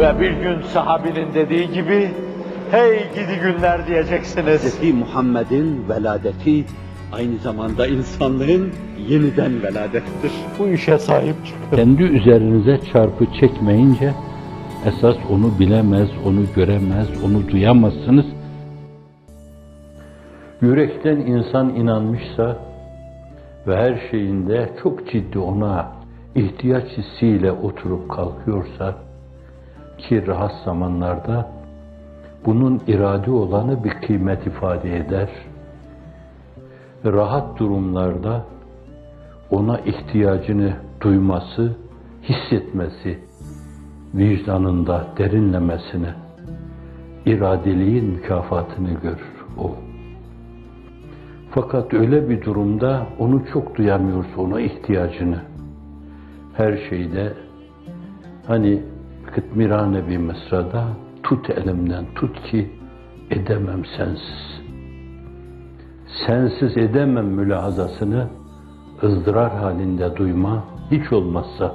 Ve bir gün sahabinin dediği gibi, hey gidi günler diyeceksiniz. Hz. Muhammed'in veladeti aynı zamanda insanlığın yeniden veladettir. Bu işe sahip çıkın. Kendi üzerinize çarpı çekmeyince esas onu bilemez, onu göremez, onu duyamazsınız. Yürekten insan inanmışsa ve her şeyinde çok ciddi ona ihtiyaç hissiyle oturup kalkıyorsa ki rahat zamanlarda bunun irade olanı bir kıymet ifade eder. Rahat durumlarda ona ihtiyacını duyması, hissetmesi, vicdanında derinlemesine iradeliğin mükafatını görür o. Fakat öyle bir durumda onu çok duyamıyorsa ona ihtiyacını, her şeyde hani kıtmirane bir mısrada tut elimden tut ki edemem sensiz. Sensiz edemem mülahazasını ızdırar halinde duyma hiç olmazsa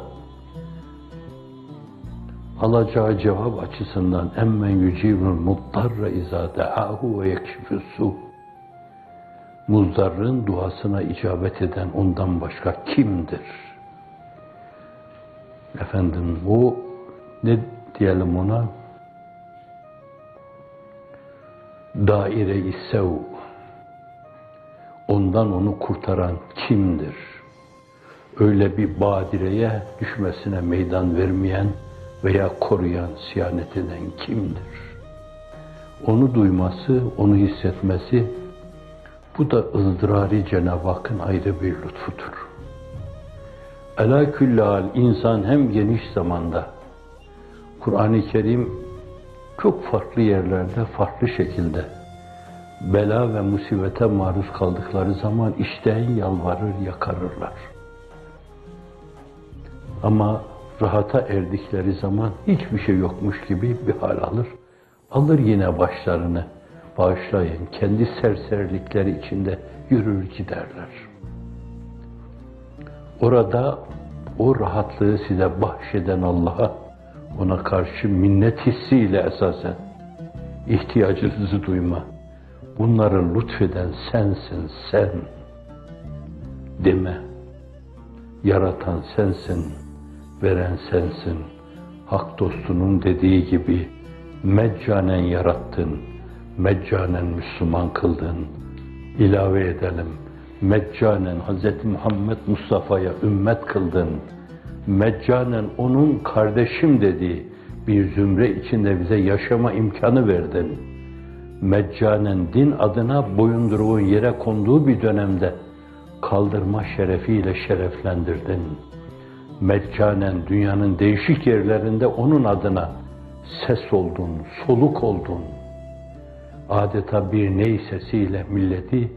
alacağı cevap açısından emmen yücibul muttarra izâ de'âhu ve yekşifü su muzdarrın duasına icabet eden ondan başka kimdir? Efendim bu ne diyelim ona? Daire-i sev. Ondan onu kurtaran kimdir? Öyle bir badireye düşmesine meydan vermeyen veya koruyan, siyanet eden kimdir? Onu duyması, onu hissetmesi, bu da ızdırari Cenab-ı Hakk'ın ayrı bir lütfudur. Ela küllal insan hem geniş zamanda, Kur'an-ı Kerim çok farklı yerlerde, farklı şekilde bela ve musibete maruz kaldıkları zaman işten yalvarır, yakarırlar. Ama rahata erdikleri zaman hiçbir şey yokmuş gibi bir hal alır. Alır yine başlarını, bağışlayın, kendi serserilikleri içinde yürür giderler. Orada o rahatlığı size bahşeden Allah'a, ona karşı minnet hissiyle esasen ihtiyacınızı duyma. Bunları lütfeden sensin, sen. Deme. Yaratan sensin, veren sensin. Hak dostunun dediği gibi meccanen yarattın, meccanen Müslüman kıldın. İlave edelim, meccanen Hz. Muhammed Mustafa'ya ümmet kıldın. Meccanen onun kardeşim dediği bir zümre içinde bize yaşama imkanı verdin. Meccanen din adına boyunduruğun yere konduğu bir dönemde kaldırma şerefiyle şereflendirdin. Meccanen dünyanın değişik yerlerinde onun adına ses oldun, soluk oldun. Adeta bir ney sesiyle milleti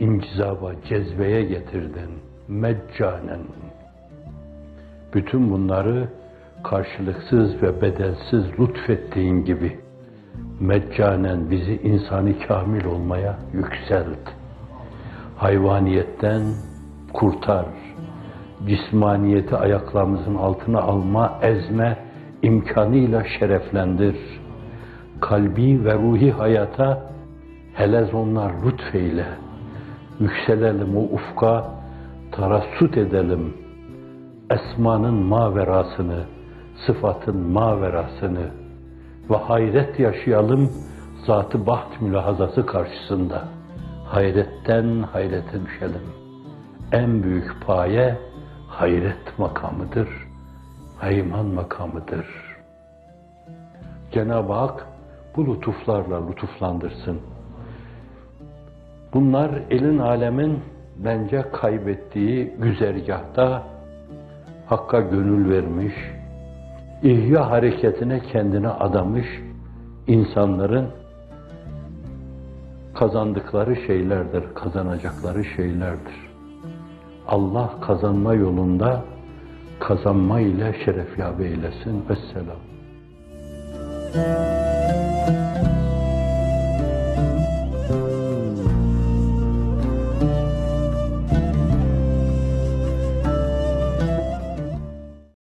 incizaba, cezbeye getirdin. Meccanen. Bütün bunları karşılıksız ve bedelsiz lütfettiğin gibi meccanen bizi insani kamil olmaya yükselt. Hayvaniyetten kurtar. Cismaniyeti ayaklarımızın altına alma, ezme imkanıyla şereflendir. Kalbi ve ruhi hayata helez onlar lütfeyle. Yükselelim o ufka, tarassut edelim. Esmanın maverasını, sıfatın maverasını ve hayret yaşayalım zatı baht mülahazası karşısında. Hayretten hayrete düşelim. En büyük paye hayret makamıdır, hayman makamıdır. Cenab-ı Hak bu lütuflarla lütuflandırsın. Bunlar elin alemin bence kaybettiği güzergahta Hakka gönül vermiş, ihya hareketine kendine adamış insanların kazandıkları şeylerdir, kazanacakları şeylerdir. Allah kazanma yolunda kazanma ile şeref yabe eylesin. Vesselam.